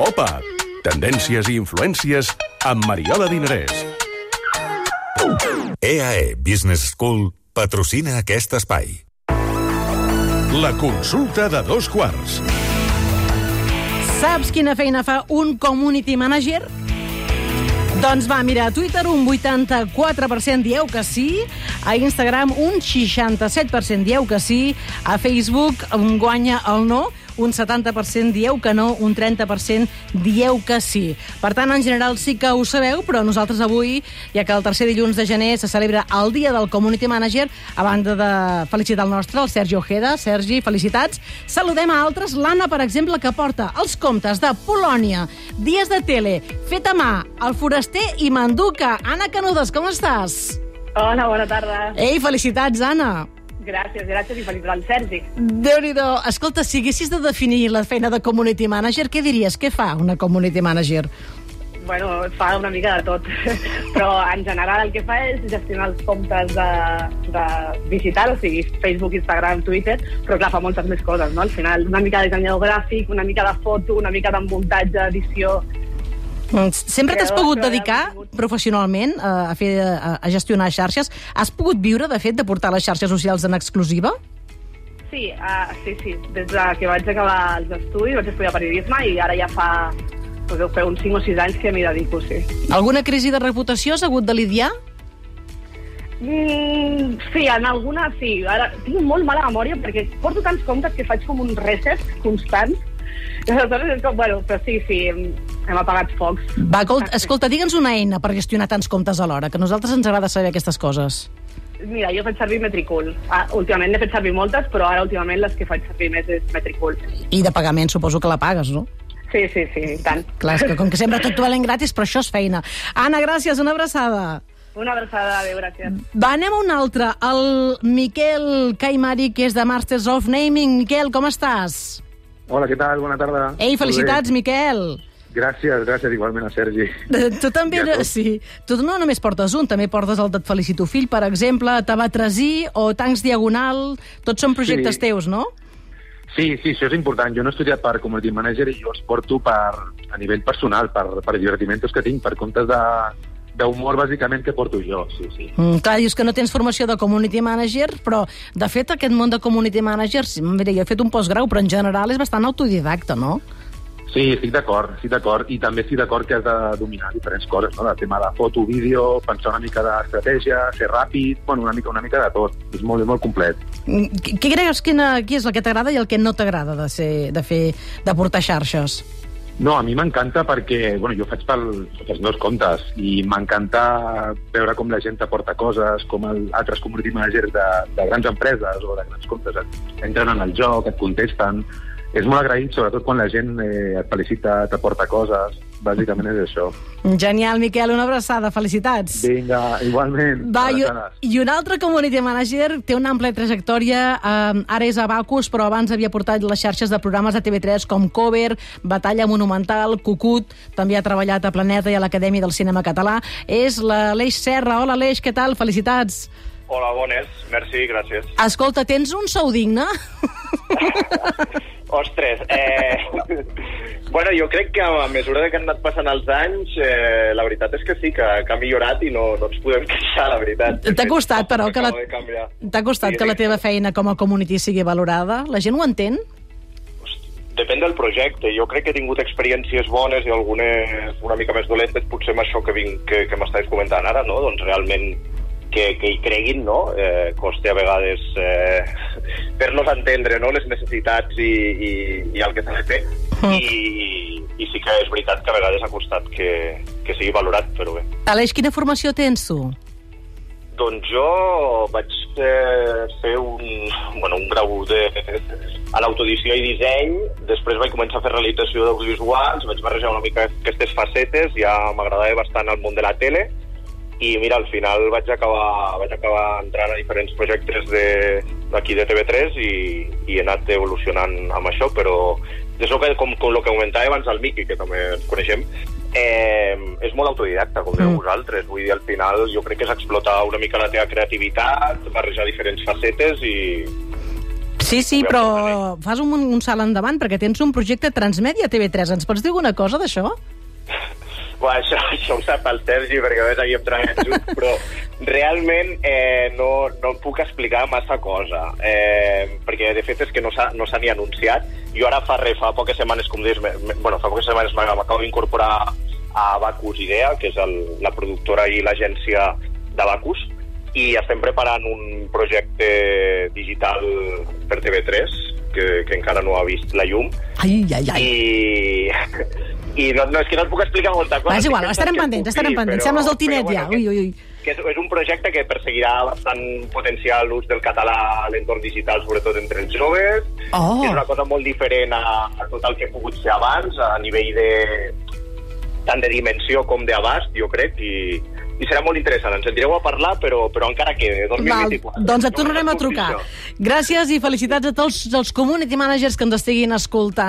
Pop-up. Tendències i influències amb Mariola Dinarès. EAE Business School patrocina aquest espai. La consulta de dos quarts. Saps quina feina fa un community manager? Doncs va, mira, a Twitter un 84% dieu que sí, a Instagram un 67% dieu que sí, a Facebook un guanya el no, un 70% dieu que no, un 30% dieu que sí. Per tant, en general sí que ho sabeu, però nosaltres avui, ja que el tercer dilluns de gener se celebra el Dia del Community Manager, a banda de felicitar el nostre, el Sergi Ojeda. Sergi, felicitats. Saludem a altres, l'Anna, per exemple, que porta els comptes de Polònia, Dies de Tele, Fet a mà, El Foraster i Manduca. Anna Canudes, com estàs? Hola, bona tarda. Ei, felicitats, Anna. Gràcies, gràcies i felicitats al Sergi. déu nhi Escolta, si haguessis de definir la feina de community manager, què diries? Què fa una community manager? Bueno, fa una mica de tot, però en general el que fa és gestionar els comptes de, de digital, o sigui, Facebook, Instagram, Twitter, però clar, fa moltes més coses, no? Al final, una mica de dissenyador gràfic, una mica de foto, una mica de muntatge, edició... Mm, Sempre t'has pogut dedicar professionalment a, a, fer, a, gestionar xarxes? Has pogut viure, de fet, de portar les xarxes socials en exclusiva? Sí, uh, sí, sí. Des de que vaig acabar els estudis, vaig estudiar periodisme i ara ja fa, pues, deu fer uns 5 o 6 anys que m'hi dedico, sí. Alguna crisi de reputació has hagut de lidiar? Mm, sí, en alguna sí. Ara tinc molt mala memòria perquè porto tants comptes que faig com un reset constant. Aleshores és com, bueno, però sí, sí, hem apagat focs. Va, escolta, escolta digue'ns una eina per gestionar tants comptes alhora, que a nosaltres ens agrada saber aquestes coses. Mira, jo faig servir Metricool. Ah, últimament n'he fet servir moltes, però ara últimament les que faig servir més és Metricool. I de pagament suposo que la pagues, no? Sí, sí, sí, i tant. Clar, és que com que sempre tot valent gratis, però això és feina. Anna, gràcies, una abraçada. Una abraçada, adéu, gràcies. Va, anem a un altre. El Miquel Caimari, que és de Masters of Naming. Miquel, com estàs? Hola, què tal? Bona tarda. Ei, felicitats, Miquel. Gràcies, gràcies igualment a Sergi. Tu també, Ja sí. Tu no només portes un, també portes el d'Et felicito fill, per exemple, Tabatresí o Tancs Diagonal, tots són projectes Sí. teus, no? Sí, sí, això és important. Jo no he estudiat per community manager i jo els porto per, a nivell personal, per, per divertimentos que tinc, per comptes de d'humor, bàsicament, que porto jo, sí, sí. Mm, clar, dius que no tens formació de community manager, però, de fet, aquest món de community manager, mira, jo he fet un postgrau, però en general és bastant autodidacta, no? Sí, estic d'acord, estic d'acord. I també estic d'acord que has de dominar diferents coses, no? El tema de foto, vídeo, pensar una mica d'estratègia, ser ràpid, bueno, una mica, una mica de tot. És molt, molt complet. Mm, Què creus que qui és el que t'agrada i el que no t'agrada de, ser, de fer, de portar xarxes? No, a mi m'encanta perquè bueno, jo faig pel, pels meus comptes i m'encanta veure com la gent t'aporta coses, com el, altres community managers de, de grans empreses o de grans comptes et, entren en el joc, et contesten. És molt agraït, sobretot quan la gent eh, et felicita, t'aporta coses. Bàsicament és això. Genial, Miquel, una abraçada, felicitats. Vinga, igualment. Va, i, i un altre community manager té una àmplia trajectòria, eh, ara és a Bacus, però abans havia portat les xarxes de programes de TV3 com Cover, Batalla Monumental, Cucut, també ha treballat a Planeta i a l'Acadèmia del Cinema Català. És l'Aleix Serra. Hola, Aleix, què tal? Felicitats. Hola, bones. Merci, gràcies. Escolta, tens un sou digne? Bueno, jo crec que a mesura que han anat passant els anys, eh, la veritat és que sí, que, que ha millorat i no, no ens podem queixar, la veritat. T'ha costat, però, que la, t'ha costat Sí, que la teva feina com a community sigui valorada? La gent ho entén? Depèn del projecte. Jo crec que he tingut experiències bones i algunes una mica més dolentes, potser amb això que, vinc, que, que m'estàs comentant ara, no? Doncs realment que, que hi creguin, no? Eh, costa a vegades eh, fer-los entendre no? les necessitats i, i, i el que s'ha de fer. I, I sí que és veritat que a vegades ha costat que, que sigui valorat, però bé. Aleix, quina formació tens tu? Doncs jo vaig eh, fer un, bueno, un grau de, a l'autoedició i disseny, després vaig començar a fer realització d'audiovisuals, vaig barrejar una mica aquestes facetes, ja m'agradava bastant el món de la tele, i mira, al final vaig acabar, vaig acabar entrant a diferents projectes de- d'aquí de, TV3 i, i he anat evolucionant amb això, però és el que, com, com el que comentava abans el Miqui, que també ens coneixem, eh, és molt autodidacta, com dèieu Mm. vosaltres. Vull dir, al final jo crec que és explotar una mica la teva creativitat, barrejar diferents facetes i, Sí, sí, però fas un, un salt endavant perquè tens un projecte Transmèdia TV3. Ens pots dir alguna cosa d'això? Bueno, això, això ho sap el Sergi, perquè a més havíem treballat junts, però realment eh, no, no puc explicar massa cosa, eh, perquè de fet és que no s'ha no ni anunciat. Jo ara fa res, fa poques setmanes, com dius, me- me- bueno, fa poques setmanes m'acabo d'incorporar a Bacus Idea, que és el, la productora i l'agència de Bacus, i estem preparant un projecte digital per TV3, que, que encara no ha vist la llum, Ai, ai, ai. i, i no, no, és que no et puc explicar molta cosa. Va, és igual, estarem pendents, estarem pendents. però- Sembles el Tinet però, ja. bueno, Ui, ui, ui. Que és, és un projecte que perseguirà bastant potenciar l'ús del català a l'entorn digital, sobretot entre els joves. Oh. que És una cosa molt diferent a, a tot el que he pogut fer abans, a nivell de tant de dimensió com d'abast, jo crec, i, i serà molt interessant. Ens sentireu a parlar, però, però encara queda, Val, 2024. doncs et tornarem a trucar. Gràcies i felicitats a tots els community managers que ens estiguin escoltant.